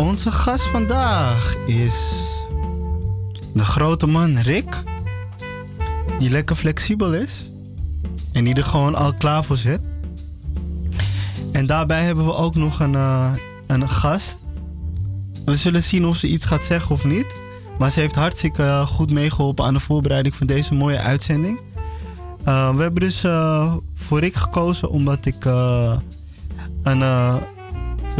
Onze gast vandaag is de grote man Rick. Die lekker flexibel is. En die er gewoon al klaar voor zit. En daarbij hebben we ook nog een, eh, een gast. We zullen zien of ze iets gaat zeggen of niet. Maar ze heeft hartstikke goed meegeholpen aan de voorbereiding van deze mooie uitzending. Eh, we hebben dus eh, voor Rick gekozen omdat ik een...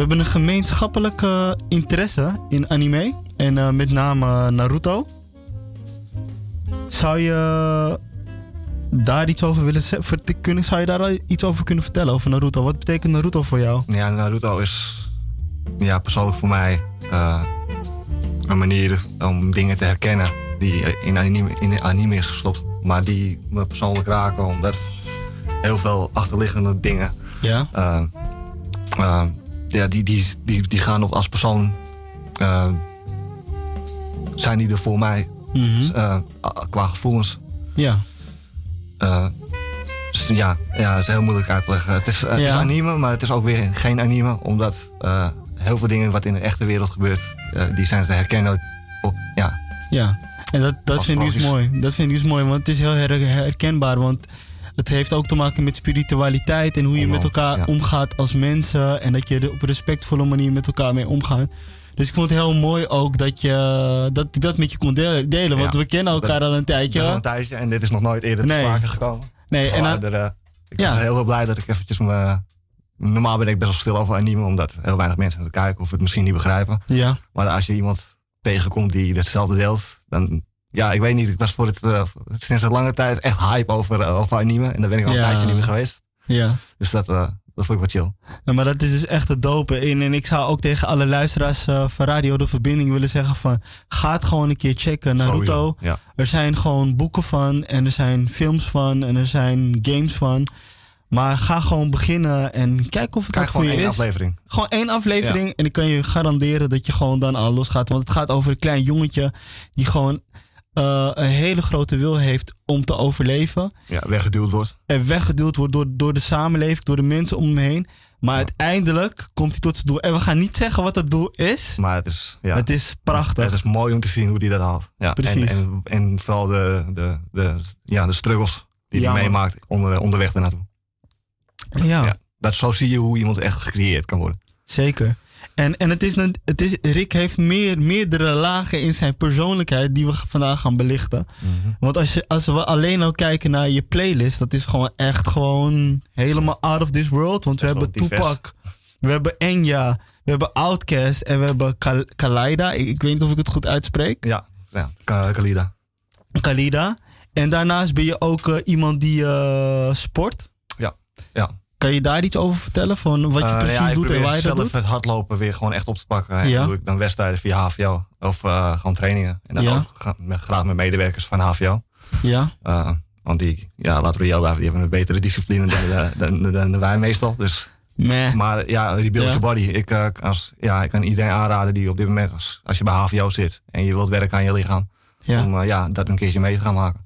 we hebben een gemeenschappelijke interesse in anime. En eh, met name Naruto. Zou je daar iets over willen kunnen? Zou je daar iets over kunnen vertellen over Naruto? Wat betekent Naruto voor jou? Ja, Naruto is ja, persoonlijk voor mij eh, een manier om dingen te herkennen die in anime, in anime is gestopt. Maar die me persoonlijk raken omdat heel veel achterliggende dingen, Ja. eh, ja, die, die, die, die gaan nog als persoon, eh, zijn die er voor mij Mhm. eh, qua gevoelens. Ja. Dus ja, ja, het is heel moeilijk uit te leggen. Het is, het is Ja. anime, maar het is ook weer geen anime. Omdat heel veel dingen wat in de echte wereld gebeurt, die zijn te herkennen op, ja, Ja. En dat, dat vind ik dus mooi. Dat vind ik dus mooi, want het is heel her- herkenbaar. Want het heeft ook te maken met spiritualiteit en hoe je met elkaar ja. omgaat als mensen. En dat je er op een respectvolle manier met elkaar mee omgaat. Dus ik vond het heel mooi ook dat je dat, dat met je kon delen. want Ja. we kennen elkaar al een al tijdje. een tijdje en dit is nog nooit eerder Nee. te sprake gekomen. Nee, en dan- eh, ik Ja. was heel, heel blij dat ik eventjes me... Normaal ben ik best wel stil over anime, omdat heel weinig mensen het kijken of het misschien niet begrijpen. Ja. Maar als je iemand tegenkomt die hetzelfde deelt, dan... Ja, ik weet niet. Ik was voor het, eh, sinds een lange tijd echt hype over, eh, over anime. En daar ben ik al Ja. een tijdje niet meer geweest. Ja. Dus dat, eh, dat vond ik wel chill. Maar dat is dus echt het dope. En, en ik zou ook tegen alle luisteraars van Radio De Verbinding willen zeggen van... Ga het gewoon een keer checken. Naruto. Ja. Er zijn gewoon boeken van en er zijn films van en er zijn games van. Maar ga gewoon beginnen en kijk of het Kijk voor gewoon je één is. aflevering. Gewoon één aflevering en ik kan je garanderen dat je gewoon dan al losgaat. Want het gaat over een klein jongetje die gewoon eh, een hele grote wil heeft om te overleven. Ja, weggeduwd wordt. En weggeduwd wordt door, door de samenleving, door de mensen om hem heen. Maar uiteindelijk komt hij tot zijn doel. En we gaan niet zeggen wat het doel is. Maar het is, ja, Het is prachtig. het is mooi om te zien hoe die dat haalt. Ja, Precies. En, en, en vooral de, de, de, ja, de struggles die Ja, hij meemaakt onder, onderweg ernaartoe. ja. Ja. Dat, zo zie je hoe iemand echt gecreëerd kan worden. Zeker. En, en het is, een- het is, Rick heeft meer, meerdere lagen in zijn persoonlijkheid die we vandaag gaan belichten. Mhm. Want als, je, als we alleen al kijken naar je playlist, dat is gewoon echt gewoon helemaal out of this world. Want we hebben. Tupac, we hebben Enya, we hebben Outkast en we hebben Kal- Kaleida. Ik, ik weet niet of ik het goed uitspreek. Ja, ja Ka- Kalida. Kalida. En daarnaast ben je ook eh, iemand die eh, sport. Kan je daar iets over vertellen? Van wat je Eh, precies ja, ik doet en waar je dat zelf doet? het hardlopen weer gewoon echt op te pakken. En Ja. doe ik dan wedstrijden via HVO. Of eh, gewoon trainingen. En dan Ja. ook graag met medewerkers van HVO. Ja, Eh, want die, ja, laten we jou blijven, die hebben een betere discipline dan, dan, dan, dan wij meestal. Dus. Maar ja, rebuild Ja. your body. Ik, als, ja, ik kan iedereen aanraden die op dit moment, als, als je bij HVO zit en je wilt werken aan je lichaam, Ja. om ja, dat een keertje mee te gaan maken.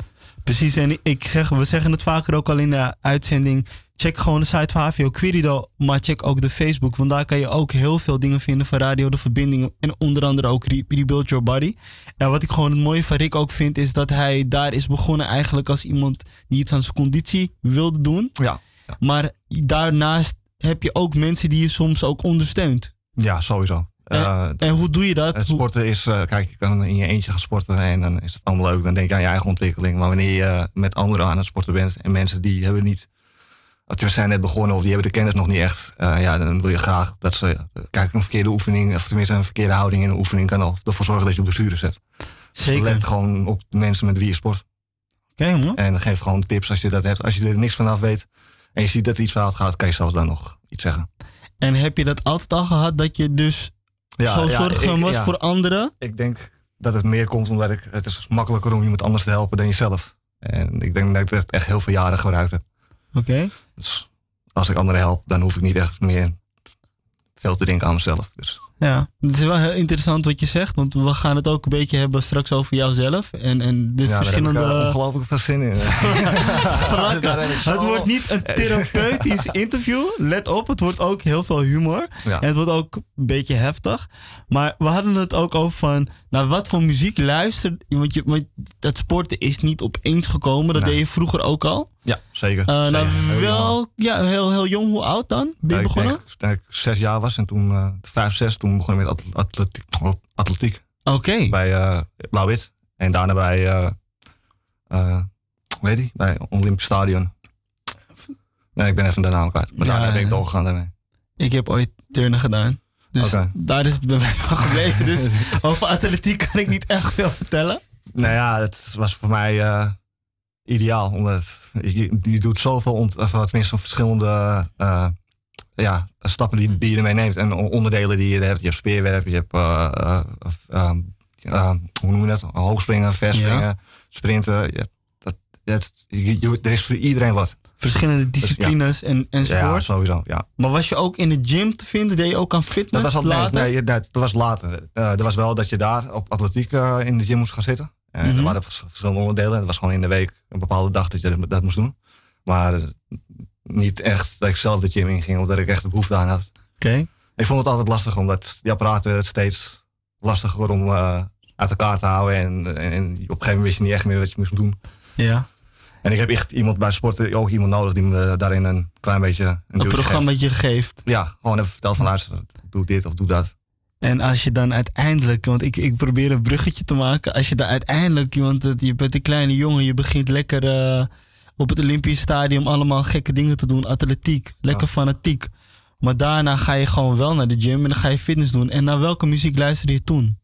Precies, en ik zeg, we zeggen het vaker ook al in de uitzending. Check gewoon de site van HVO Querido, maar check ook de Facebook. Want daar kan je ook heel veel dingen vinden van Radio De Verbinding. En onder andere ook Re- Rebuild Your Body. En wat ik gewoon het mooie van Rick ook vind, is dat hij daar is begonnen eigenlijk als iemand die iets aan zijn conditie wilde doen. Ja, ja. Maar daarnaast heb je ook mensen die je soms ook ondersteunt. ja sowieso. Eh, En hoe doe je dat? sporten is, eh, kijk, je kan in je eentje gaan sporten en dan is het allemaal leuk. Dan denk je aan je eigen ontwikkeling. Maar wanneer je eh, met anderen aan het sporten bent en mensen die hebben niet, die zijn net begonnen of die hebben de kennis nog niet echt, eh, ja, dan wil je graag dat ze, eh, kijk, een verkeerde oefening, of tenminste een verkeerde houding in een oefening kan al ervoor zorgen dat je op blessure zet. Dus Zeker. let gewoon op de mensen met wie je sport. Oké, man. En geef gewoon tips als je dat hebt. Als je er niks vanaf weet en je ziet dat er iets fout gaat, kan je zelfs dan nog iets zeggen. En heb je dat altijd al gehad dat je dus Ja, zo ja, ik- was ja. voor anderen. Ik denk dat het meer komt omdat ik, het is makkelijker om iemand anders te helpen dan jezelf. En ik denk dat ik het echt heel veel jaren gebruikt heb. Oké. Dus als ik anderen help, dan hoef ik niet echt meer veel te denken aan mezelf. Dus Ja, het is wel heel interessant wat je zegt, want we gaan het ook een beetje hebben straks over jouzelf en, en de ja, daar heb ik verschillende... eh, ongelooflijk veel zin in. Zo- Het wordt niet een therapeutisch interview. Let op, het wordt ook heel veel humor. Ja. En het wordt ook een beetje heftig. Maar we hadden het ook over van, naar wat voor muziek luistert. Want, je, want dat sporten is niet opeens gekomen. Dat Nee. deed je vroeger ook al. Ja, zeker. Eh, nou, Heel wel, ja, heel, heel jong. Hoe oud dan? Ben je Ja, ik begonnen? denk zes jaar was en toen, eh, vijf, zes, toen begon ik met atl- atletiek. atletiek Oké. bij eh Blauw-Wit. En daarna bij, eh eh, hoe heet die? Bij Olympisch Stadion. Nee, ik ben even de naam kwijt. Maar Ja, daarna ben ik doorgegaan daarmee. Ik heb ooit turnen gedaan. Dus daar is het bij mij van gebleven. Dus over atletiek kan ik niet echt veel vertellen. Nou ja, het was voor mij ideaal. Omdat je, je doet zoveel, ont, of tenminste verschillende ja, stappen die, die je ermee neemt. En onderdelen die je hebt. Je hebt speerwerp, je hebt, ehm, eh, hoe noem je dat? Hoogspringen, verspringen, sprinten. Je hebt, dat, het, je- je- er is voor iedereen wat. Verschillende disciplines en, Ja, enzovoort. sowieso. Ja. Maar was je ook in de gym te vinden? Deed je ook aan Dat fitness was, al, nee, later? nee, dat, dat was later. Eh er was wel dat je daar op atletiek in de gym moest gaan zitten. En Mhm. Er waren vers- verschillende onderdelen. Het was gewoon in de week een bepaalde dag dat je dat, dat moest doen. Maar niet echt dat ik zelf de gym inging, omdat ik echt de behoefte aan had. Oké. Ik vond het altijd lastig, omdat die apparaten werden steeds lastiger om eh, uit elkaar te houden. En, en, op een gegeven moment wist je niet echt meer wat je moest doen. Ja. En ik heb echt iemand bij sporten, ook iemand nodig die me daarin een klein beetje een, Een duwtje geeft. programmaatje geeft. Ja, gewoon even vertellen van luister, doe dit of doe dat. En als je dan uiteindelijk, want ik, ik probeer een bruggetje te maken. Als je dan uiteindelijk, want het- je bent een kleine jongen, je begint lekker eh, op het Olympisch Stadion allemaal gekke dingen te doen. Atletiek, lekker Ja. fanatiek. Maar daarna ga je gewoon wel naar de gym en dan ga je fitness doen. En naar welke muziek luisterde je toen?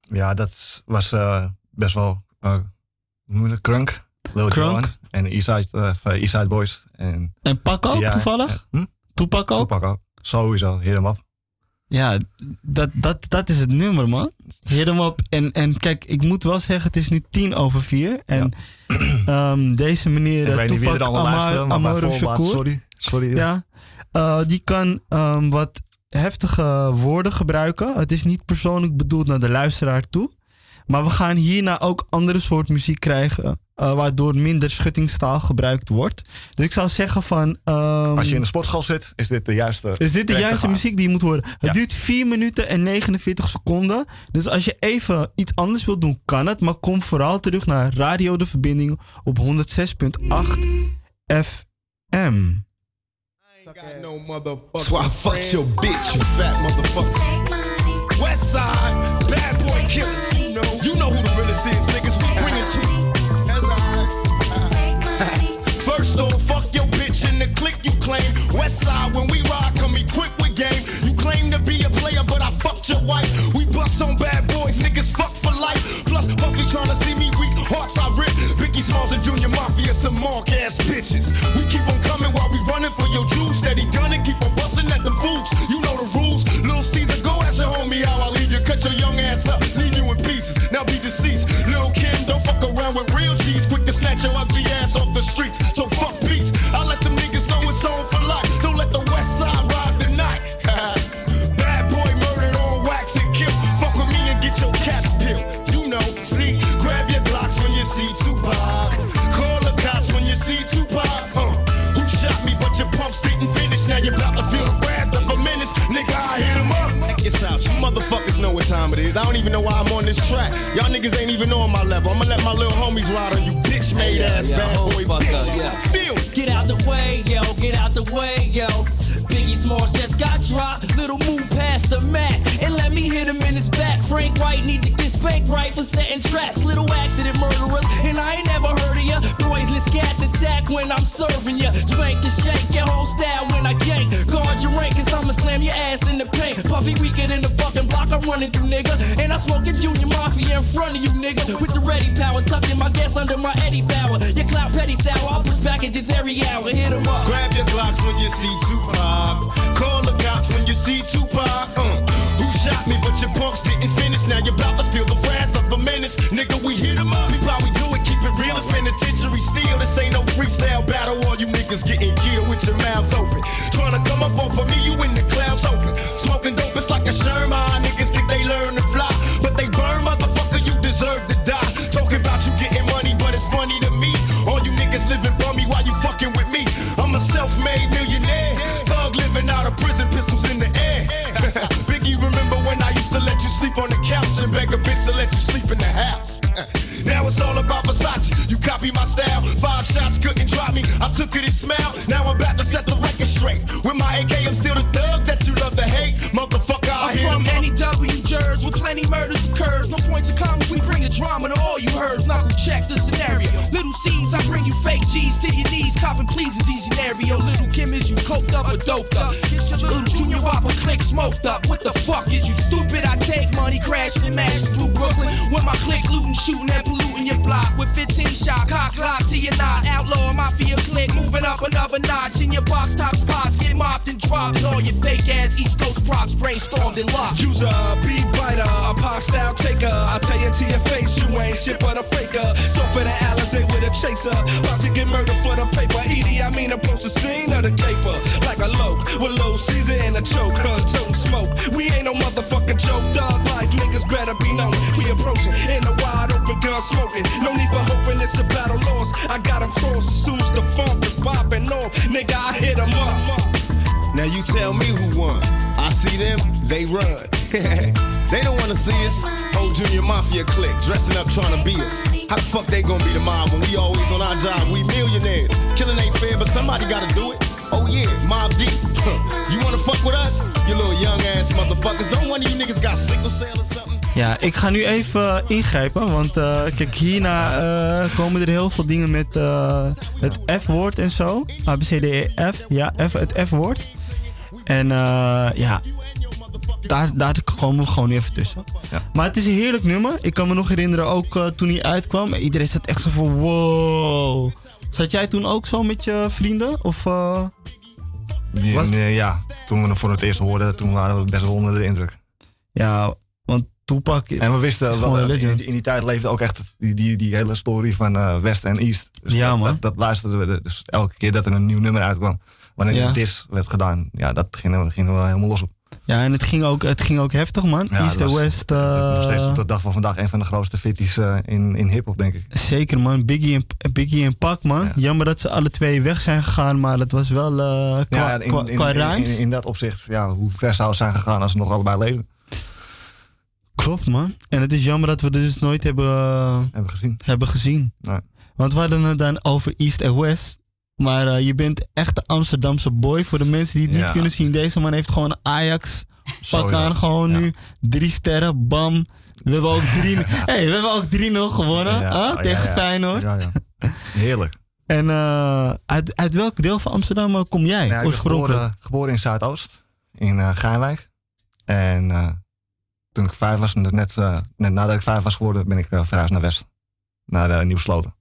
Ja, dat was eh, best wel, eh, noem je dat, crunk. Lil Crunk? Jon en Eastside, eh, Eastside Boys. En En Pak ook Ja, toevallig? Hm? Toepak ook? Tupac ook. Sowieso, up. Ja, dat, dat, dat is het nummer, man. Hit hem op. En, en kijk, ik moet wel zeggen, het is nu tien over vier. En ehm, deze meneer, Ik eh, Shakur, sorry. Sorry. ja, eh, die kan ehm, wat heftige woorden gebruiken. Het is niet persoonlijk bedoeld naar de luisteraar toe. Maar we gaan hierna ook andere soort muziek krijgen. Eh, waardoor minder schuttingstaal gebruikt wordt. Dus ik zou zeggen van... ehm, Als je in de sportschool zit, is dit de juiste. is dit de juiste muziek die je moet horen? Het Ja. duurt 4 minuten en 49 seconden. Dus als je even iets anders wilt doen, kan het. Maar kom vooral terug naar Radio De Verbinding op 106.8 FM. Got no motherfucker. So I fucked your bitch, you fat motherfucker. Westside, bad boy killers. You know, you know who the realest is, niggas. Click you claim. Westside, when we ride, come equipped with game. You claim to be a player, but I fucked your wife. We bust on bad boys, niggas fuck for life. Plus, Puffy tryna see me weak, hearts I rip. Biggie Smalls and Junior Mafia, some mark ass bitches. We keep on coming while we running for your juice. Steady gunning, keep on busting at them fools. You know the rules. Little Caesar, go ask your homie how I leave you. Cut your young ass up, leave you in pieces. Now be deceased. Little Kim, don't fuck around with real G's. Quick to snatch your ugly I took it and smiled. Now I'm about to set the record straight. With my AK, I'm still the thug that you love to hate. Motherfucker, I I'm from any W jurors with plenty murders occurs. No point to comment, we bring the drama to all you heard. Knuckle check the scenario. Little C's, I bring you fake G's to your knees. Copping please in these scenario. Little Kim is you coked up or doped up. Get your little junior whopper click smoked up. What the fuck is you stupid? I take money crashing and mashing through Brooklyn. With my click looting, shooting and polluting your block. With 15 shot, cock lock to your knot. Outlaw mafia click, moving up another notch. In your box top spots, get mopped and dropped. And all your fake ass East Coast props brainstormed and locked. Use a beat fighter, a pop style taker. I tell you to your face, you ain't shit but a faker. So for the Alizé with a chaser, about to get murdered for the paper. Edie, I mean approach the scene of the caper like a loke with low season and a choke. Tote smoke. We ain't no motherfucking joke. Dog life niggas better be known. Smoking. No need for hoping it's a battle lost. I got 'em crossed as soon as the funk is popping off. Nigga, I hit up. Now you tell me who won. I see them, they run. they don't wanna see us. Old Junior Mafia clique dressing up trying to be us. How the fuck they gonna be the mob when we always on our job? We millionaires. Killing ain't fair, but somebody gotta do it. Oh yeah, Mob Deep. You wanna fuck with us? You little young ass motherfuckers. Don't one of you niggas got sickle cell or something? Ja, ik ga nu even eh, ingrijpen, want eh, kijk, hierna eh, komen er heel veel dingen met het F-woord en zo. A, B, C, D, E, F. Ja, F, het F-woord. En eh, ja, daar, daar komen we gewoon even tussen. Ja. Maar het is een heerlijk nummer. Ik kan me nog herinneren, ook toen hij uitkwam, iedereen zat echt zo van wow. Zat jij toen ook zo met je vrienden? Of, Die- Was- nee, ja, toen we hem voor het eerst hoorden, toen waren we best wel onder de indruk. ja, Tupac... En we wisten is wel, in, die tijd leefde ook echt die, die, die hele story van eh, West en East. Dus Ja, dat, man. Dat, dat luisterden we dus elke keer dat er een nieuw nummer uitkwam. Wanneer Ja. dis werd gedaan, ja, dat gingen we, gingen we helemaal los op. Ja, en het ging ook, het ging ook heftig, man. Ja, East en West. Nog steeds eh, tot de dag van vandaag een van de grootste fitties eh, in, in hip-hop, denk ik. Zeker man, Biggie en, Biggie en Pac man. Ja. Jammer dat ze alle twee weg zijn gegaan, maar dat was wel eh qua, Ja, in, qua, in, qua in, rhymes. in, in dat opzicht, ja, hoe ver zou het zijn gegaan als ze nog allebei leven? Klopt man. En het is jammer dat we dit dus nooit hebben, eh, Hebben gezien. hebben gezien. Nee. Want we hadden het dan over East en West. Maar eh, je bent echt de Amsterdamse boy. Voor de mensen die het niet kunnen zien. Deze man heeft gewoon Ajax pak aan. Gewoon Ja. nu. Drie sterren, bam. We hebben ook 3 hey, we hebben ook 3-0 gewonnen. Ah, ja, tegen. Feyenoord. Ja, ja. Heerlijk. En eh, uit, uit welk deel van Amsterdam kom jij? Ja, ik ben geboren, geboren in Zuidoost, in Gaanwijk. En toen ik vijf was, net, eh, net nadat ik vijf was geworden, ben ik eh, verhuisd naar West. Naar uh, Nieuw-Sloten.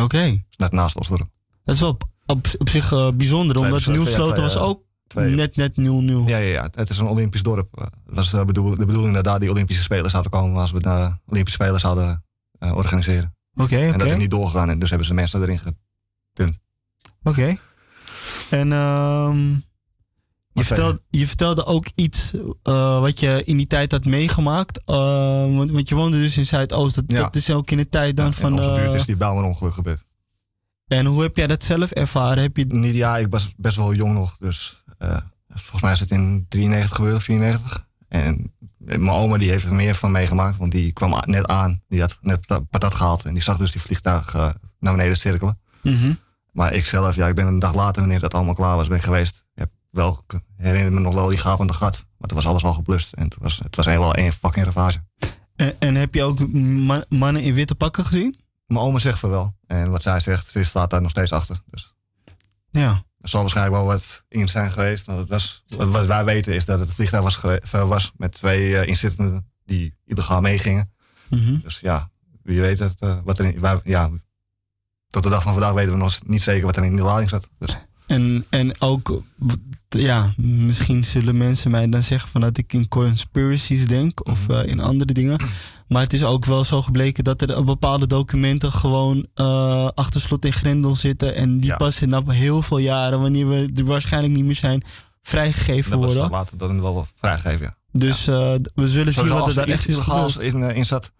Oké. Net naast Osdorp. Dat is wel op, op, op zich eh, bijzonder, Twee- omdat Nieuwsloten was ook Twee, net net 0-0. ja, ja, ja, het is een Olympisch dorp. Eh, Het was eh, bedoel, de bedoeling dat daar die Olympische Spelen zouden komen als we de Olympische Spelen zouden eh, organiseren. Oké, En dat is niet doorgegaan en dus hebben ze mensen erin ge... Oké. En ehm, je, vertelde, je vertelde ook iets eh, wat je in die tijd had meegemaakt. Eh, want, want je woonde dus in Zuidoost. Dat, Ja. dat is ook in de tijd dan Ja, van... in onze buurt eh, is die Bijlmer-ongeluk gebeurd. en hoe heb jij dat zelf ervaren? Heb je, Niet, ja, ik was best wel jong nog. Dus volgens mij is het in 93 gebeurd, 94. En mijn oma die heeft er meer van meegemaakt. Want die kwam net aan. Die had net pa- patat gehaald. En die zag dus die vliegtuig naar beneden cirkelen. Mhm. Maar ik zelf, ja, ik ben een dag later, wanneer dat allemaal klaar was, ben geweest. Wel, ik herinner me nog wel die gapende gat. Maar toen was alles al geblust. En het was, het was helemaal één fucking ravage. en, en heb je ook ma- mannen in witte pakken gezien? Mijn oma zegt van wel. En wat zij zegt, ze staat daar nog steeds achter. Dus Ja. Er zal waarschijnlijk wel wat in zijn geweest. Want het was, wat wij weten is dat het vliegtuig was, was met twee eh, inzittenden die illegaal meegingen. Mhm. Dus ja, wie weet het, eh, wat er in, wij, ja, tot de dag van vandaag weten we nog niet zeker wat er in die lading zat. Dus En, en ook, ja, misschien zullen mensen mij dan zeggen van dat ik in conspiracies denk of uh, in andere dingen. Maar het is ook wel zo gebleken dat er bepaalde documenten gewoon uh, achter slot en grendel zitten. En die ja. pas na heel veel jaren, wanneer we er waarschijnlijk niet meer zijn, vrijgegeven dat worden. Dat later dan wel vrijgegeven, ja. Dus uh, we zullen zien wat er daar echt illegaals in, uh, in zat.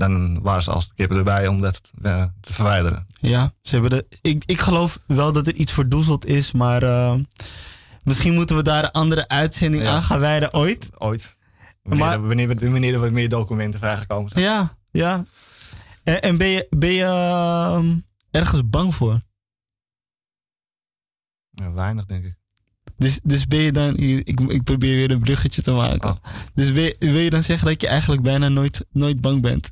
Dan waren ze als de kippen erbij om dat uh, te verwijderen. Ja, ze hebben de, ik, ik geloof wel dat er iets verdoezeld is, maar misschien moeten we daar een andere uitzending ja. aan gaan wijden ooit. Ooit. Wanneer, maar, wanneer, wanneer er wat meer documenten vrijgekomen zijn. Ja, ja. En, en ben je, ben je uh, ergens bang voor? Ja, weinig, denk ik. Dus, dus ben je dan, ik, ik probeer weer een bruggetje te maken. Oh. Dus wil, wil je dan zeggen dat je eigenlijk bijna nooit, nooit bang bent?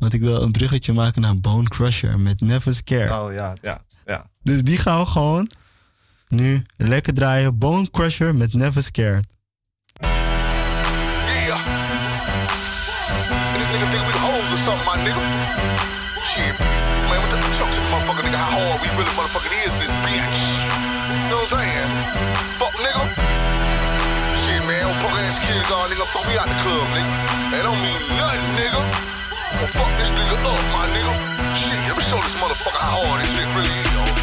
Want ik wil een bruggetje maken naar Bone Crusher met Never Scare. Oh ja, ja, ja. Dus die gaan we gewoon nu lekker draaien. Bone Crusher met Never Scared. Yeah. And this nigga think we hold or something, my nigga. Shit. Man, what the fuck, nigga? Fuck, nigga. Shit, man, old punk ass kid, guard, nigga, throw me out the club, nigga. That don't mean nothing, nigga. Well, fuck this nigga up, my nigga. Shit, let me show this motherfucker how hard this shit really is,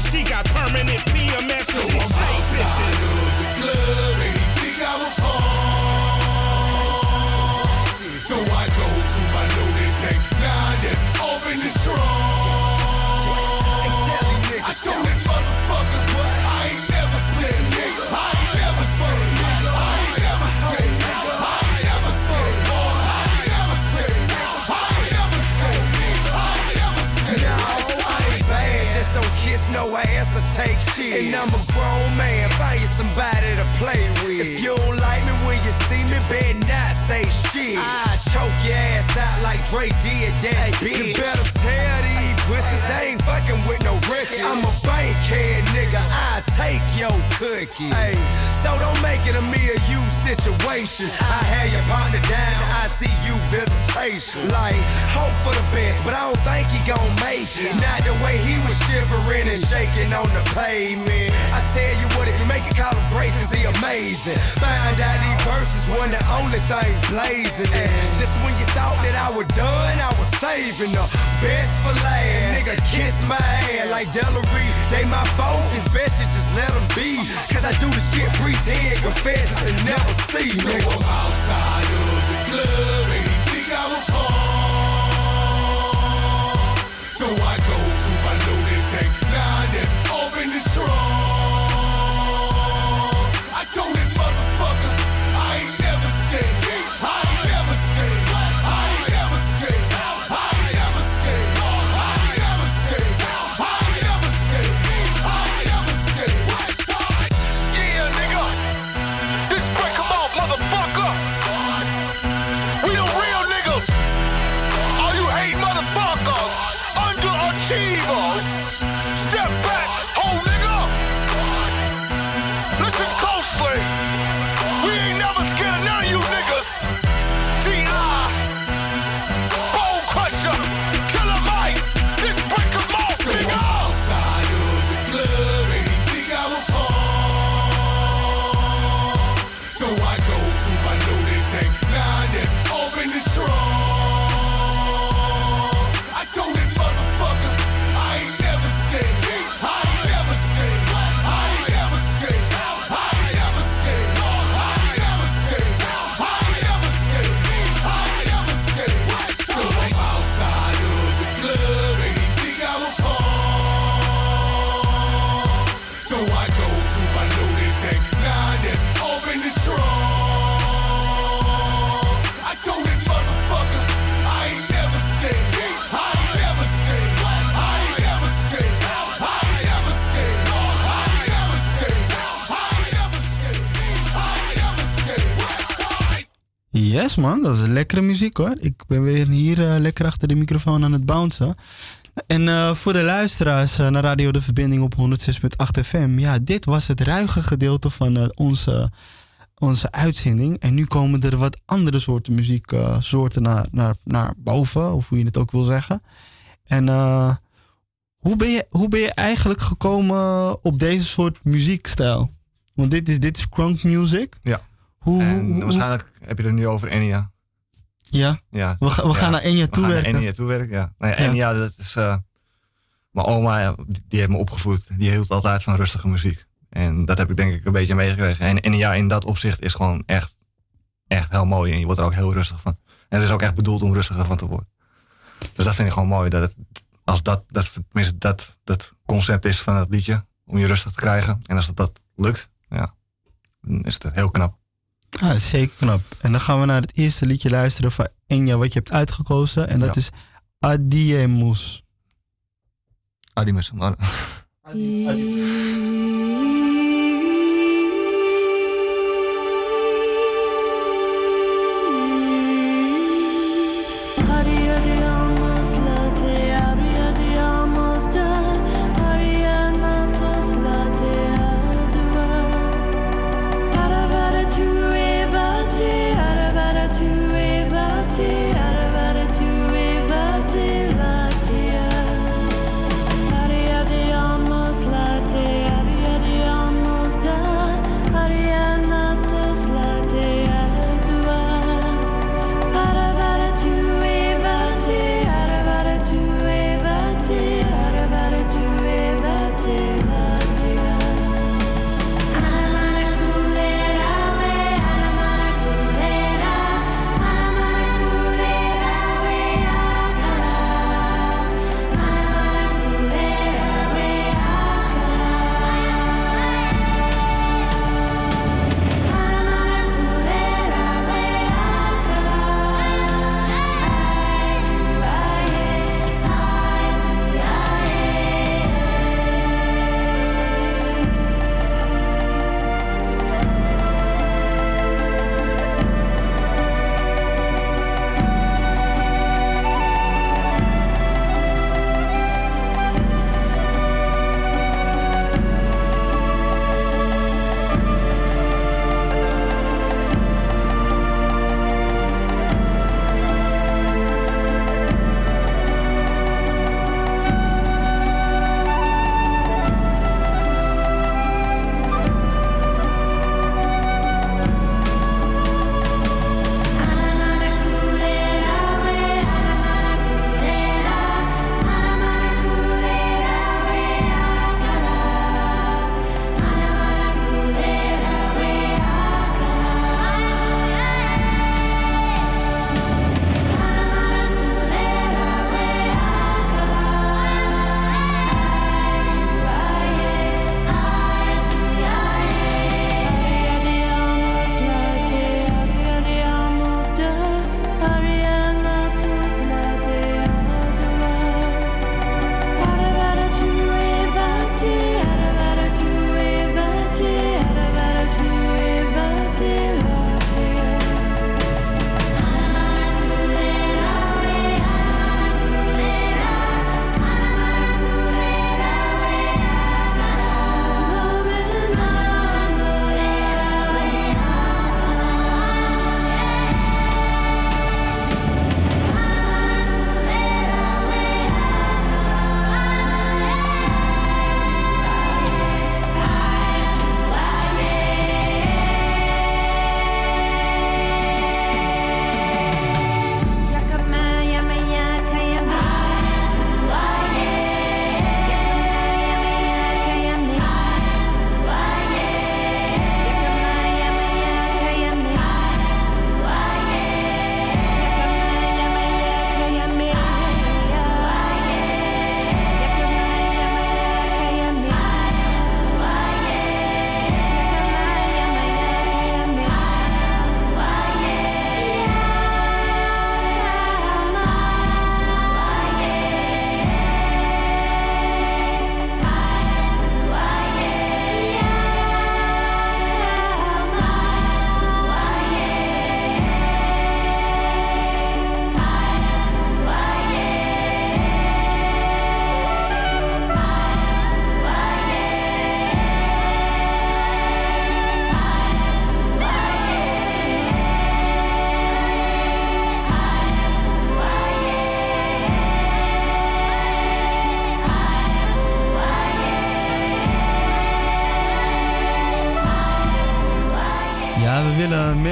she got permanent And I'm a grown man, find you somebody to play with. If you don't like me when you see me, better not say shit. I choke your ass out like Dre did that bitch. You better tell these pussies they ain't fucking with no record. I'm a bankhead nigga, I take your cookies. Hey, so don't make it a me or you situation. I had your partner down, I see you visitation. Like, hope for the best, but I don't think he gon' make it. Not the way he was shivering and shaking on the pavement. I tell you what, if you make it, call him Grace, cause he amazing. Find out these verses wasn't the only thing blazing. And just when you thought that I was done, I was saving the best for last. Nigga, kiss my hand like Delary. They my focus, best you just be. Cause I do the shit pretend, confess and never see. So. I'm outside of Yes man, dat is lekkere muziek hoor. Ik ben weer hier uh, lekker achter de microfoon aan het bouncen. En uh, voor de luisteraars uh, naar Radio De Verbinding op 106.8 FM. Ja, dit was het ruige gedeelte van onze, onze uitzending. En nu komen er wat andere soorten muzieksoorten naar, naar, naar boven. Of hoe je het ook wil zeggen. En hoe, ben je, hoe ben je eigenlijk gekomen op deze soort muziekstijl? Want dit is, dit is crunk music. Ja. Hoe, en waarschijnlijk heb je het nu over Enya. Ja? ja. We, we gaan naar Enya toe werken. Enya toe werken, ja. Nou ja, Enya, dat is... Uh, mijn oma, die heeft me opgevoed. Die hield altijd van rustige muziek. En dat heb ik denk ik een beetje meegekregen. En Enya in dat opzicht is gewoon echt, echt heel mooi. En je wordt er ook heel rustig van. En het is ook echt bedoeld om rustiger van te worden. Dus dat vind ik gewoon mooi. Dat het, als dat, dat, tenminste dat, dat concept is van het liedje. Om je rustig te krijgen. En als dat, dat lukt, ja, dan is het heel knap. Ah, zeker knap. En dan gaan we naar het eerste liedje luisteren van Enya wat je hebt uitgekozen. En dat is Adiemus. Adimus. Maar... Ja,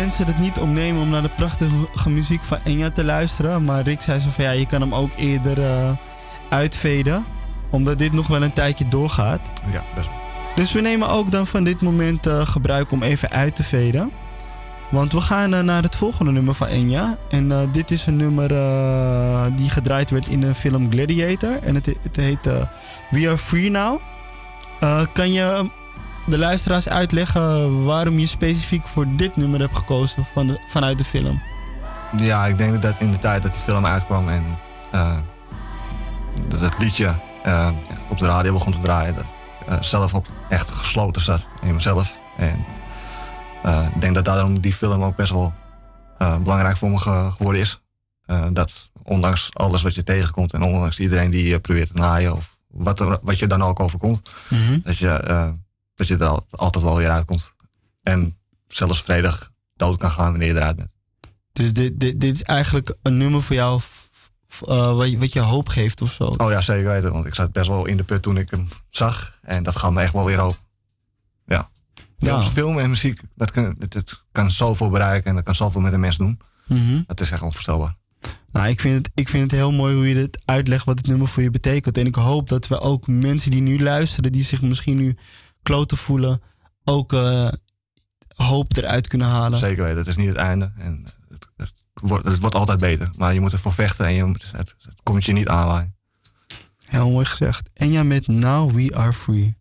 mensen het niet omnemen om naar de prachtige muziek van Enya te luisteren. Maar Rick zei zo van ja, je kan hem ook eerder uh, uitveden. Omdat dit nog wel een tijdje doorgaat. Ja, best wel. Dus we nemen ook dan van dit moment uh, gebruik om even uit te veden. Want we gaan uh, naar het volgende nummer van Enya. En dit is een nummer die gedraaid werd in de film Gladiator. En het, het heet We Are Free Now. kan je de luisteraars uitleggen waarom je specifiek voor dit nummer hebt gekozen van de, vanuit de film? Ja, ik denk dat in de tijd dat die film uitkwam en uh, dat het liedje uh, echt op de radio begon te draaien, dat uh, zelf ook echt gesloten zat in mezelf. En ik denk dat daarom die film ook best wel belangrijk voor me geworden is. dat ondanks alles wat je tegenkomt en ondanks iedereen die je probeert te naaien of wat, er, wat je dan ook overkomt, mm dat je dat je er altijd wel weer uitkomt. En zelfs vredig dood kan gaan wanneer je eruit bent. Dus dit, dit, dit is eigenlijk een nummer voor jou uh, wat, je, wat je hoop geeft of zo? Oh ja, zeker weten. Want ik zat best wel in de put toen ik hem zag. En dat gaf me echt wel weer hoop. Ja. ja. Film en muziek, dat kan, dat, kan zoveel bereiken en dat kan zoveel met een mens doen. Mm Dat is echt onvoorstelbaar. Nou, ik vind, het, ik vind het heel mooi hoe je dit uitlegt wat het nummer voor je betekent. En ik hoop dat we ook mensen die nu luisteren, die zich misschien nu kloten voelen, ook uh, hoop eruit kunnen halen. Zeker weten, het is niet het einde. En het, het, wordt, het wordt altijd beter. Maar je moet ervoor vechten en je moet, het, het komt je niet aanwaaien. Heel mooi gezegd. En ja, met Now We Are Free.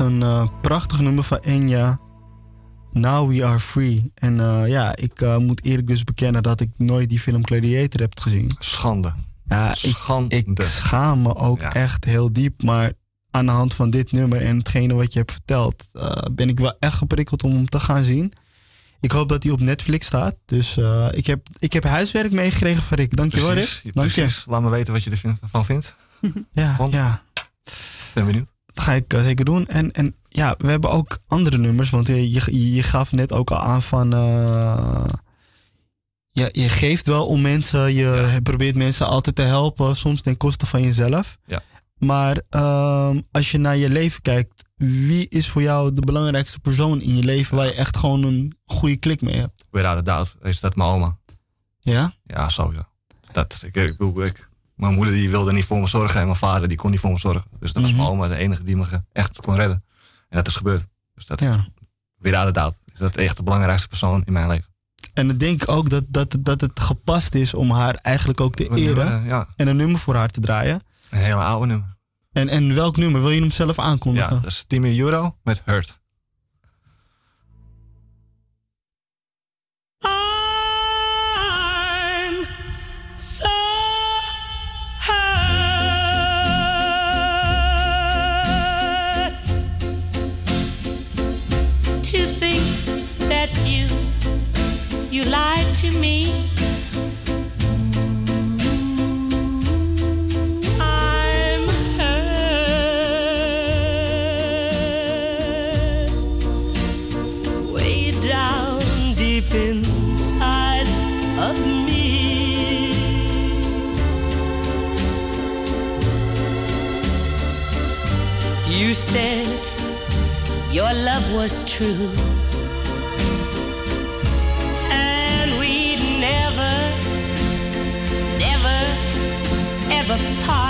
Een uh, prachtig nummer van Enya. Now We Are Free. En uh, ja, ik uh, moet eerlijk dus bekennen dat ik nooit die film Gladiator heb gezien. Schande. Ja, Schande. Ik, ik schaam me ook ja. echt heel diep. Maar aan de hand van dit nummer en hetgene wat je hebt verteld, ben ik wel echt geprikkeld om hem te gaan zien. Ik hoop dat hij op Netflix staat. Dus uh, ik, heb, ik heb huiswerk meegekregen van Rick. Dankjewel precies, Rick. Dank precies. Je. Laat me weten wat je ervan vindt. ja, Vond. ja. Ben benieuwd. Dat ga ik uh, zeker doen. En, en ja, we hebben ook andere nummers. Want je, je, je gaf net ook al aan van... Uh, je, je geeft wel om mensen. Je ja. probeert mensen altijd te helpen. Soms ten koste van jezelf. Ja. Maar um, als je naar je leven kijkt wie is voor jou de belangrijkste persoon in je leven waar je echt gewoon een goede klik mee hebt? Without a doubt is dat mijn oma. Ja? Ja, sowieso. Dat, ik, ik, ik, mijn moeder die wilde niet voor me zorgen en mijn vader die kon niet voor me zorgen. Dus dat was mijn oma de enige die me echt kon redden. En dat is gebeurd. Dus dat ja. without a doubt is dat echt de belangrijkste persoon in mijn leven. En dan denk ik ook dat, dat, dat het gepast is om haar eigenlijk ook te eren ja. en een nummer voor haar te draaien. Een hele oude nummer. En, en welk nummer? Wil je hem zelf aankondigen? Ja, dat is Timmy Euro met Hurt. Your love was true, and we'd never, never, ever part.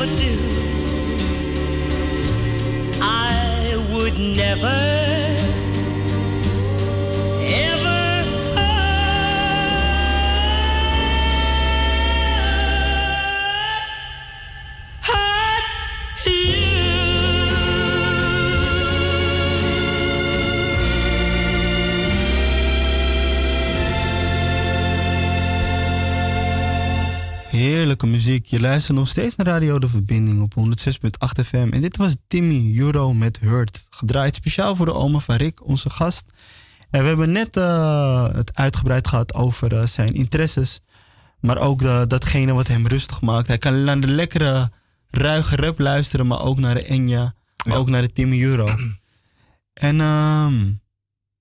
could ever do, I would never. Muziek. Je luistert nog steeds naar Radio De Verbinding op 106.8 FM. En dit was Timmy Euro met Hurt. Gedraaid speciaal voor de oma van Rick, onze gast. En we hebben net uh, het uitgebreid gehad over uh, zijn interesses. Maar ook de, datgene wat hem rustig maakt. Hij kan naar de lekkere, ruige rap luisteren. Maar ook naar de Enya. Maar Ja. ook naar de Timmy Euro. en ehm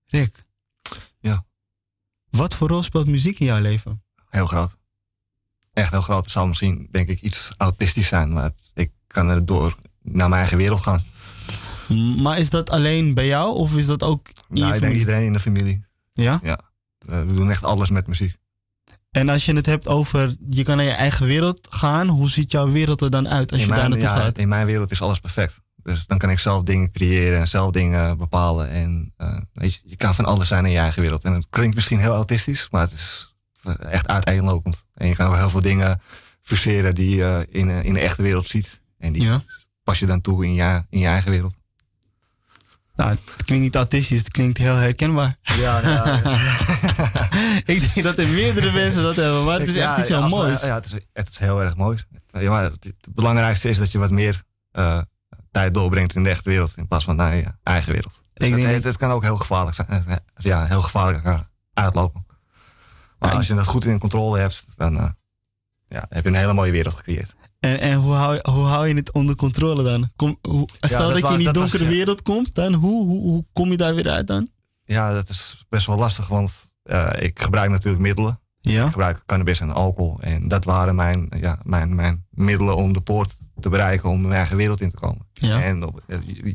Rick. Ja. Wat voor rol speelt muziek in jouw leven? Heel groot. Echt heel groot. Het zal misschien, denk ik, iets autistisch zijn. Maar het- ik kan er door naar mijn eigen wereld gaan. Maar is dat alleen bij jou of is dat ook in Nou, ik denk iedereen in de familie. Ja? Ja. We doen echt alles met muziek. En als je het hebt over je kan naar je eigen wereld gaan, hoe ziet jouw wereld er dan uit als in je daar naartoe ja, gaat? in mijn wereld is alles perfect. Dus dan kan ik zelf dingen creëren en zelf dingen bepalen. En eh, weet je, je kan van alles zijn in je eigen wereld. En het klinkt misschien heel autistisch, maar het is echt uiteenlopend. En je kan ook heel veel dingen verseren die je in, eh, in de echte wereld ziet. En die Ja. pas je dan toe in je, in je eigen wereld. Nou, het klinkt niet autistisch, het klinkt heel herkenbaar. Ja, ja. ik denk dat er meerdere mensen dat hebben, maar het is echt iets heel moois. Ja, het is, het is heel erg mooi. Ja, maar het, belangrijkste is dat je wat meer uh, tijd doorbrengt in de echte wereld in plaats van naar je eigen wereld. Ik het, het, het, kan ook heel gevaarlijk zijn. Eh, ja, heel gevaarlijk uitlopen. Maar als je dat goed in controle hebt, dan uh, ja, heb je een hele mooie wereld gecreëerd. En, en hoe, hou, hoe hou je het onder controle dan? Kom, hoe, stel dat, je in die donkere wereld komt, dan hoe, hoe, hoe, kom je daar weer uit dan? Ja, dat is best wel lastig, want uh, ik gebruik natuurlijk middelen. Ja? Ik gebruik cannabis en alcohol. En dat waren mijn, ja, mijn, mijn middelen om de poort te bereiken om mijn eigen wereld in te komen. Ja. En op,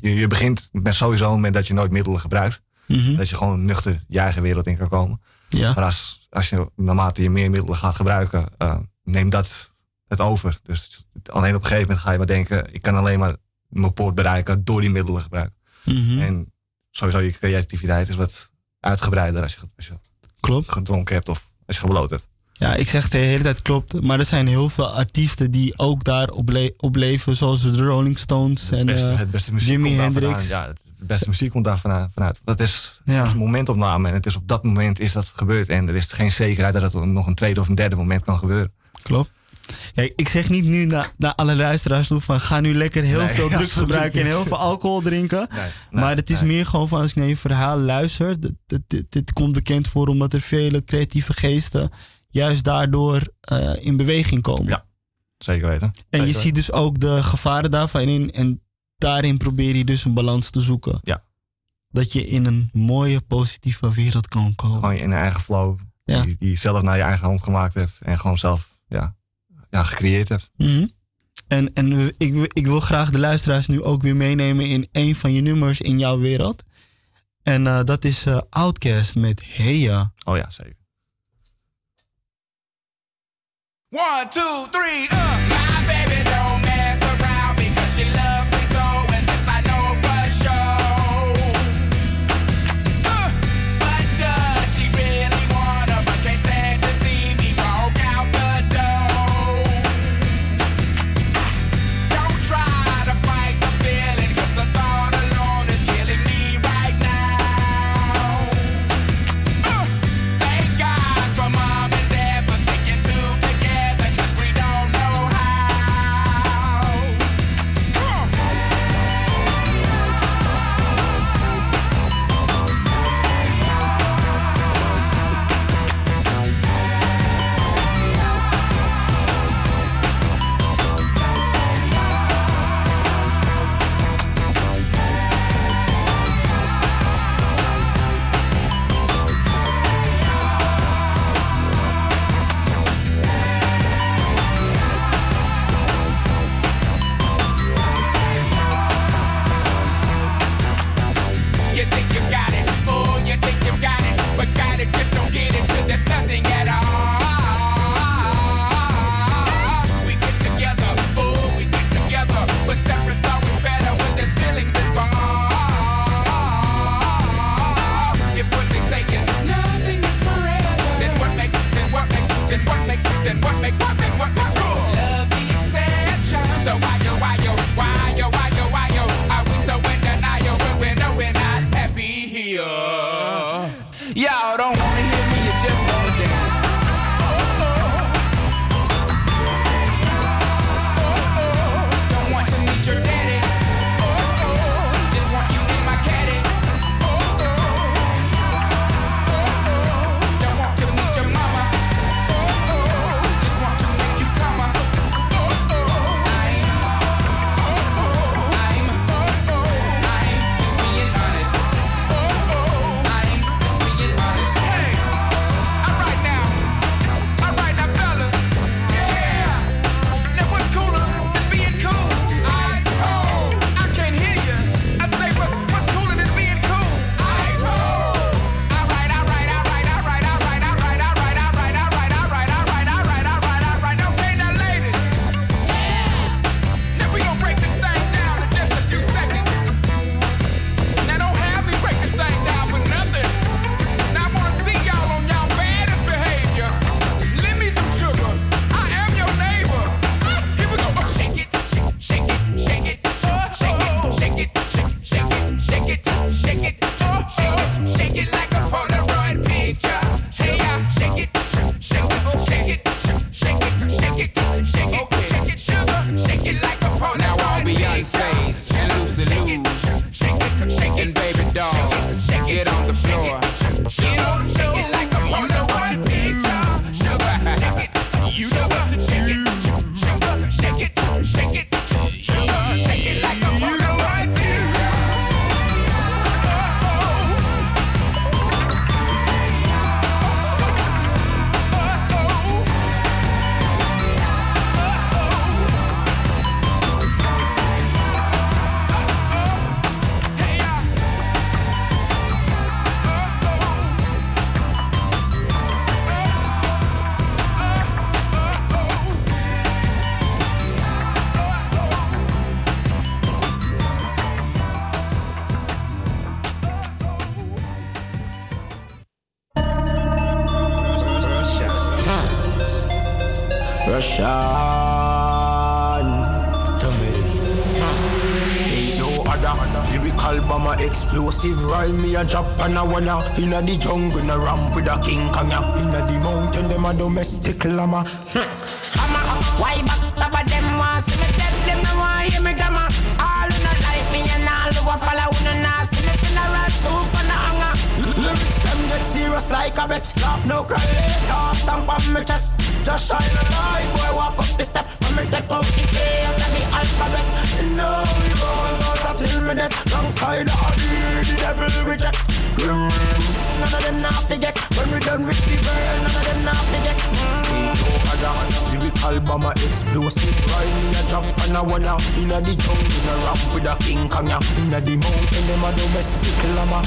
je, je, begint met sowieso met dat je nooit middelen gebruikt. Mm Dat je gewoon nuchter je eigen wereld in kan komen. Ja. Maar als, als je naarmate je meer middelen gaat gebruiken, uh, neemt dat het over. Dus alleen op een gegeven moment ga je maar denken, ik kan alleen maar mijn poort bereiken door die middelen gebruiken. Mm En sowieso je creativiteit is wat uitgebreider als je, als je Klopt. gedronken hebt of als je gebloot hebt. Ja, ik zeg de hele tijd klopt. Maar er zijn heel veel artiesten die ook daar op, leven. Zoals de Rolling Stones en beste, uh, muziek Jimi Hendrix. Ja, de beste muziek komt daar vanuit. Dat is, ja. een momentopname. En het is op dat moment is dat gebeurd. En er is geen zekerheid dat het nog een tweede of een derde moment kan gebeuren. Klopt. Ik zeg niet nu naar, alle luisteraars toe van ga nu lekker heel veel drugs gebruiken en heel veel alcohol drinken. maar het is meer gewoon van als ik naar je verhaal luister, dit, dit, dit, komt bekend voor omdat er vele creatieve geesten juist daardoor uh, in beweging komen. Ja, zeker weten. En je ziet dus ook de gevaren daarvan in en daarin probeer je dus een balans te zoeken. Ja. Dat je in een mooie, positieve wereld kan komen. Gewoon in een eigen flow. Ja. Die, die je zelf naar je eigen hand gemaakt hebt. En gewoon zelf ja, ja, gecreëerd hebt. Mm En, en ik, ik wil graag de luisteraars nu ook weer meenemen in een van je nummers in jouw wereld. En uh, dat is uh, Outcast met Heya. Oh ja, zeker. One, two, three, uh. My baby don't Take it. Wanna inna the jungle, a ramp with a king kong Inna the mountain, them a domestic llama. Hmm. Hammer, why backstabber them want see me dead? Them no want hear me gamma. All who not like me and all who a follow who no nah see me funeral soup and a hanger. Lyrics them get serious like a bet. Laugh no cry later, stamp on my chest. Just shine a light, boy, walk up the step. When me take out the K and the alphabet. Know we roll out till me dead. Alongside the the devil reject. Bomber, explosive. Ride me a drop and a wanna inna the jungle, in a rap with a king kong ya. Inna the mountain, them a domestic llama.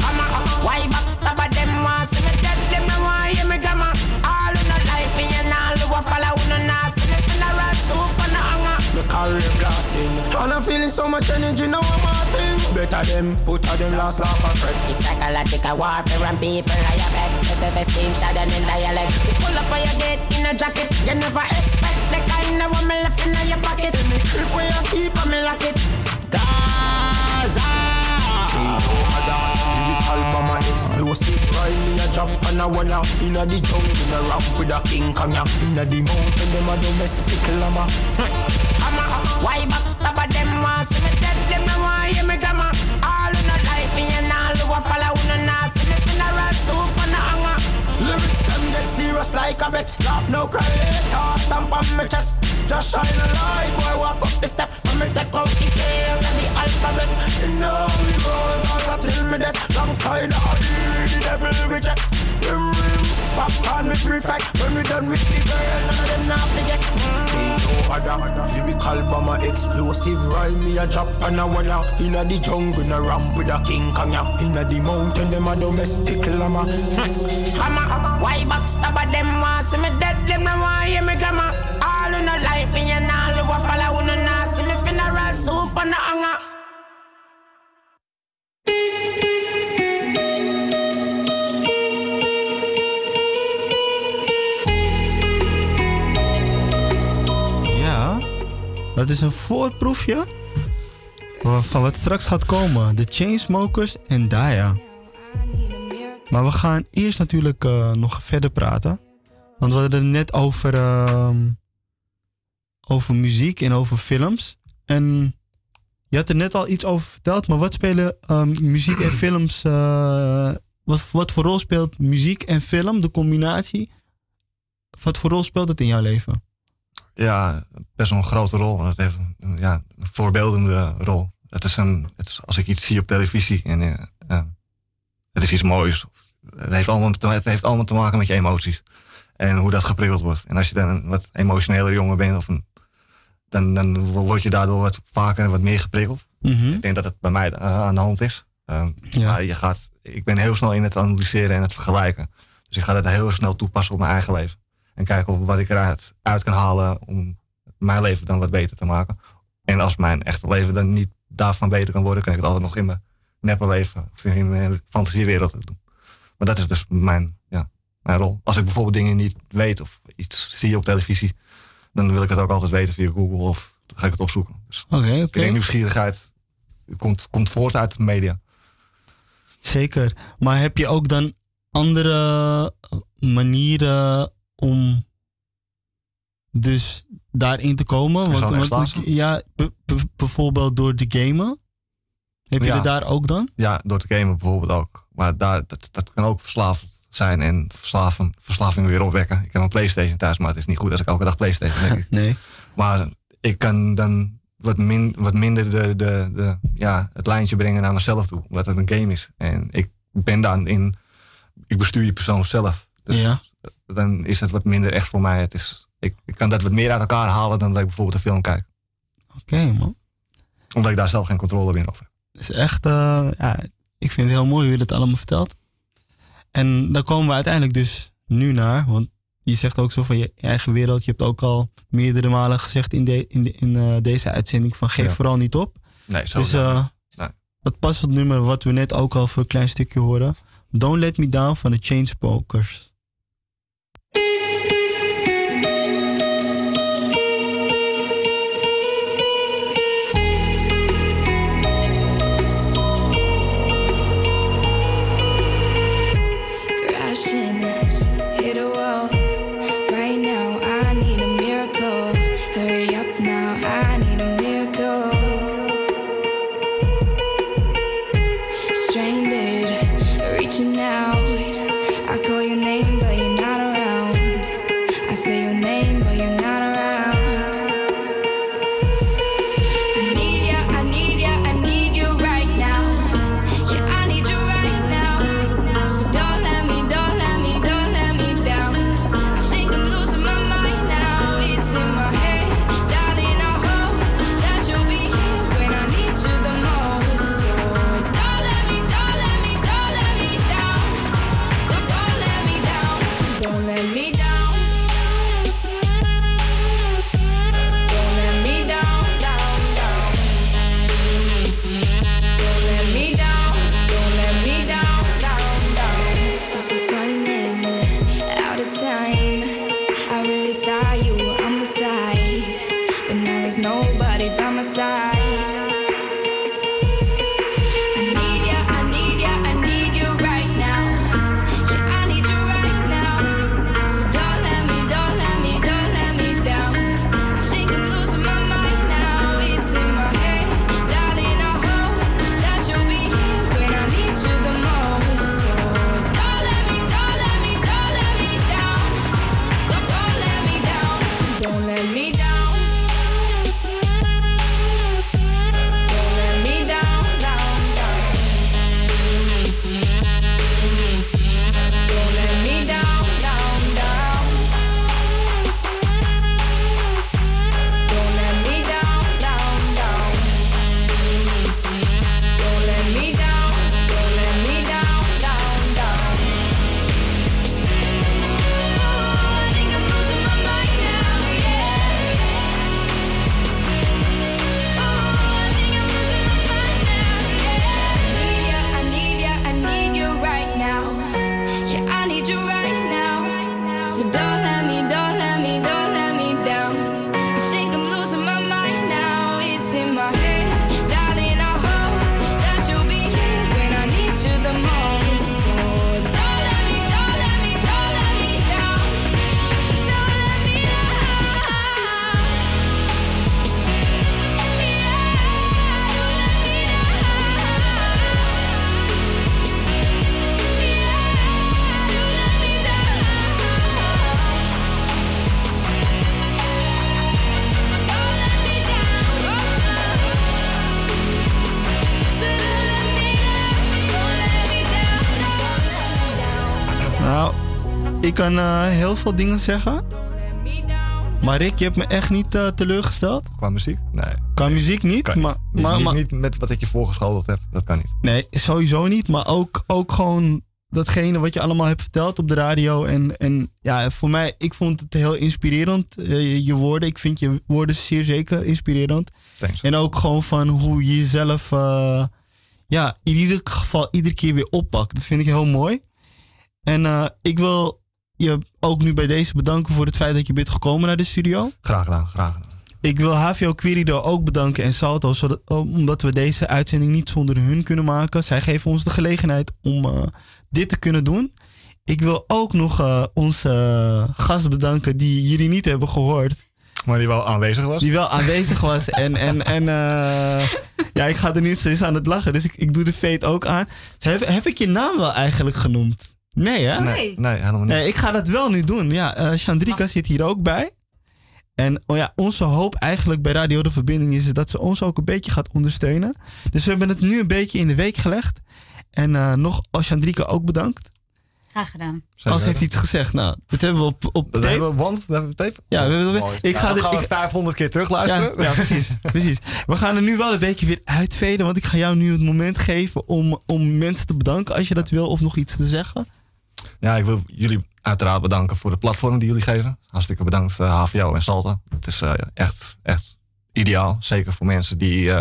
Hammer, why backstabber them want see me dead? Them no want hear me gamma. All who not like me and all who a follow who no nah a hanger. Me blasting And I'm feeling so much energy now I'm laughing Better them, put a them last laugh and fret. It's psychological warfare and people are your bed Self-esteem shattered in dialect. You pull up on your gate in a jacket. You never expect the kind of woman left in your pocket. Any grip where you keep on me lock it Gaza. Ain't no other Lyrical bomber explosive Ride me a jump and a wanna Inna the jungle in a rap with a king kong ya Inna the mountain them a domestic llama Hammer, why backstabber them want see me dead? Them no want hear me gamma All who not like me and all who a follow who no nah see me funeral soup and a hanger Lyrics them get serious like a bet. Laugh no cry later Stamp on my chest. Just shine a light Boy walk up the step. When me take out the K and the alphabet. You know we roll out till me dead Alongside all the devil reject. Rim rim Popcorn me prefect When we done with the girl None of them not forget Ain't no other Lyrical bomber explosive Rhyme me a drop and a wanna Inna the jungle in a ramp with a king kong ya Inna the mountain them a domestic llama mm. Hammer, why backstabber them want see me dead? Them no want hear me gamma. All who not like me and all who a follow who no nah see me funeral soup and a hanger. Dat is een voorproefje van wat straks gaat komen. De Chainsmokers en Daya. Maar we gaan eerst natuurlijk eh, nog verder praten. Want we hadden het net over, ehm, over muziek en over films. En je had er net al iets over verteld, maar wat spelen ehm, muziek en films... eh, wat, wat voor rol speelt muziek en film, de combinatie? Wat voor rol speelt het in jouw leven? Ja, best wel een grote rol. Het heeft een, ja, een voorbeeldende rol. Het is een, het is als ik iets zie op televisie en eh, ja, het is iets moois. Het heeft, allemaal te, het heeft allemaal te maken met je emoties. En hoe dat geprikkeld wordt. En als je dan een wat emotioneler jongen bent, of een, dan, dan word je daardoor wat vaker en wat meer geprikkeld. Mhm. Ik denk dat het bij mij eh, aan de hand is. Ehm, maar je gaat, ik ben heel snel in het analyseren en het vergelijken. Dus ik ga dat heel snel toepassen op mijn eigen leven. En kijken wat ik eruit uit kan halen om mijn leven dan wat beter te maken. En als mijn echte leven dan niet daarvan beter kan worden, kan ik het altijd nog in mijn neppe leven of in mijn fantasiewereld doen. Maar dat is dus mijn, ja, mijn rol. Als ik bijvoorbeeld dingen niet weet of iets zie op televisie, dan wil ik het ook altijd weten via Google of dan ga ik het opzoeken. Dus Oké, ik oké. denk nieuwsgierigheid komt, komt voort uit de media. Zeker. Maar heb je ook dan andere manieren om dus daarin te komen? Want, want ja, bijvoorbeeld door te gamen. Heb je Ja. daar ook dan? Ja, door te gamen bijvoorbeeld ook. Maar daar, dat, dat kan ook verslavend zijn en verslaven, verslaving weer opwekken. Ik heb een Playstation thuis, maar het is niet goed als ik elke dag Playstation denk ik. Nee. Maar ik kan dan wat, min, wat minder de, de, de, ja, het lijntje brengen naar mezelf toe. Omdat het een game is. En ik ben dan in... Ik bestuur je persoon zelf. Dus Ja. Dan is het wat minder echt voor mij. Het is, ik, ik kan dat wat meer uit elkaar halen dan dat ik bijvoorbeeld een film kijk. Oké, man. Omdat ik daar zelf geen controle meer over heb. Is echt, eh, ja, ik vind het heel mooi hoe je het allemaal vertelt. En dan komen we uiteindelijk dus nu naar, want je zegt ook zo van je eigen wereld. Je hebt ook al meerdere malen gezegd in, de, in, de, in eh, deze uitzending van geef Ja. vooral niet op. Nee, zo Dus eh, Nee. dat past op het nummer wat we net ook al voor een klein stukje horen. Don't Let Me Down van de Chainsmokers. Ik kan eh, heel veel dingen zeggen. Maar Rick, je hebt me echt niet uh, teleurgesteld. Qua muziek? Nee. Qua muziek niet, kan maar, niet. maar, niet, maar, niet met wat ik je voorgeschoteld heb. Dat kan niet. Nee, sowieso niet. Maar ook, ook gewoon datgene wat je allemaal hebt verteld op de radio. En, en ja, voor mij, ik vond het heel inspirerend. Uh, je woorden, ik vind je woorden zeer zeker inspirerend. Thanks. En ook gewoon van hoe je jezelf, uh, ja, in ieder geval iedere keer weer oppakt. Dat vind ik heel mooi. En ik wil je ook nu bij deze bedanken voor het feit dat je bent gekomen naar de studio. Graag gedaan, graag gedaan. Ik wil HVO Querido ook bedanken en Salto, zodat, omdat we deze uitzending niet zonder hun kunnen maken. Zij geven ons de gelegenheid om uh, dit te kunnen doen. Ik wil ook nog uh, onze uh, gast bedanken die jullie niet hebben gehoord. Maar die wel aanwezig was? Die wel aanwezig was. en en, en ja, ik ga er nu steeds aan het lachen, dus ik, ik doe de feit ook aan. Heb, heb ik je naam wel eigenlijk genoemd? Nee, hè? Nee, nee helemaal niet. Nee, ik ga dat wel nu doen. Ja, uh, Chandrika zit hier ook bij. En oh ja, onze hoop eigenlijk bij Radio de Verbinding is dat ze ons ook een beetje gaat ondersteunen. Dus we hebben het nu een beetje in de week gelegd. En uh, nog als Chandrika ook bedankt. Graag gedaan. Als heeft iets gezegd. Nou, dat hebben we op, op dat tape. hebben we, want, dat hebben we tape. Ja, we hebben, Mooi. ik ja, ga dan de, gaan we ik, 500 keer terugluisteren. Ja, ja precies, precies. We gaan er nu wel een beetje weer uitveden. Want ik ga jou nu het moment geven om, om mensen te bedanken als je dat wil. Of nog iets te zeggen. Ja, ik wil jullie uiteraard bedanken voor de platform die jullie geven. Hartstikke bedankt uh, HVO en Salta. Het is uh, echt, echt ideaal. Zeker voor mensen die uh,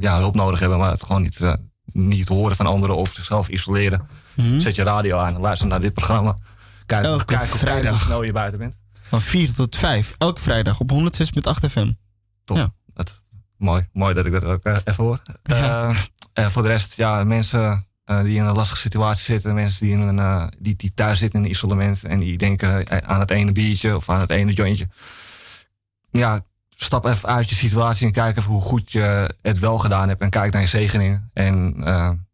ja, hulp nodig hebben, maar het gewoon niet, niet horen van anderen of zichzelf isoleren. Mm -hmm. Zet je radio aan en luister naar dit programma. Kijk, Elke kijk vrijdag. hoe snel je buiten bent. Van 4 tot 5. Elke vrijdag op 106.8 FM. Top. Ja. Dat, mooi, mooi dat ik dat ook even hoor. Ja. voor de rest, ja, mensen uh, die in een lastige situatie zitten. Mensen die, in een, uh, die, die thuis zitten in isolement. En die denken aan het ene biertje of aan het ene jointje. Ja, stap even uit je situatie en kijk even hoe goed je het wel gedaan hebt. En kijk naar je zegeningen. En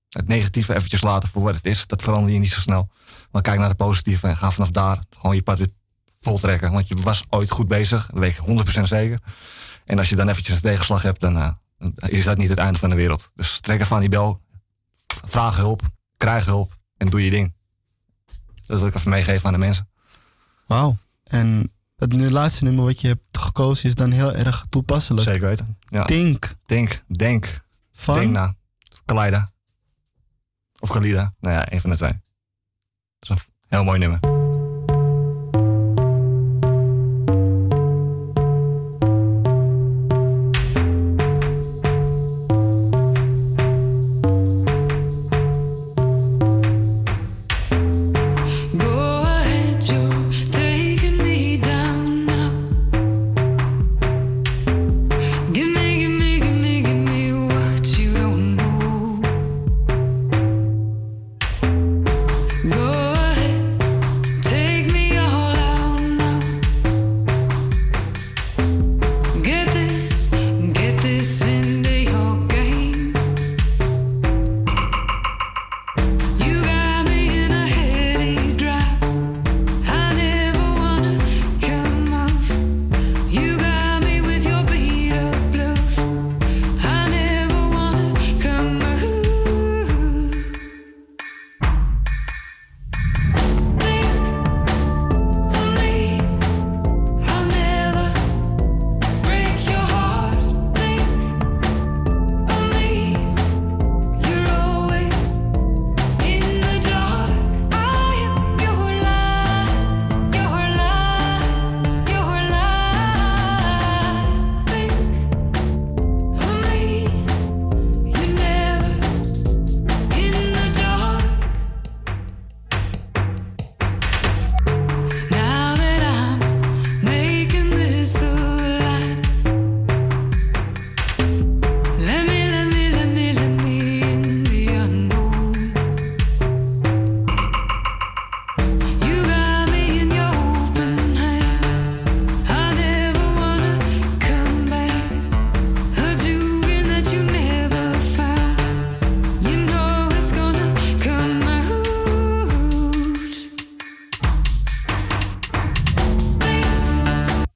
het negatieve eventjes laten voor wat het is. Dat verander je niet zo snel. Maar kijk naar de positieve en ga vanaf daar gewoon je pad weer voltrekken. Want je was ooit goed bezig. Dat weet ik 100% zeker. En als je dan eventjes een tegenslag hebt, dan is dat niet het einde van de wereld. Dus trek even aan die bel vraag hulp, krijg hulp en doe je ding. Dat wil ik even meegeven aan de mensen. Wauw. En het laatste nummer wat je hebt gekozen is dan heel erg toepasselijk. Zeker weten. Ja. Denk. Denk, denk. Van? Denk na. Kaleida. Of Kalida. Nou ja, een van de twee. Dat is een heel mooi nummer.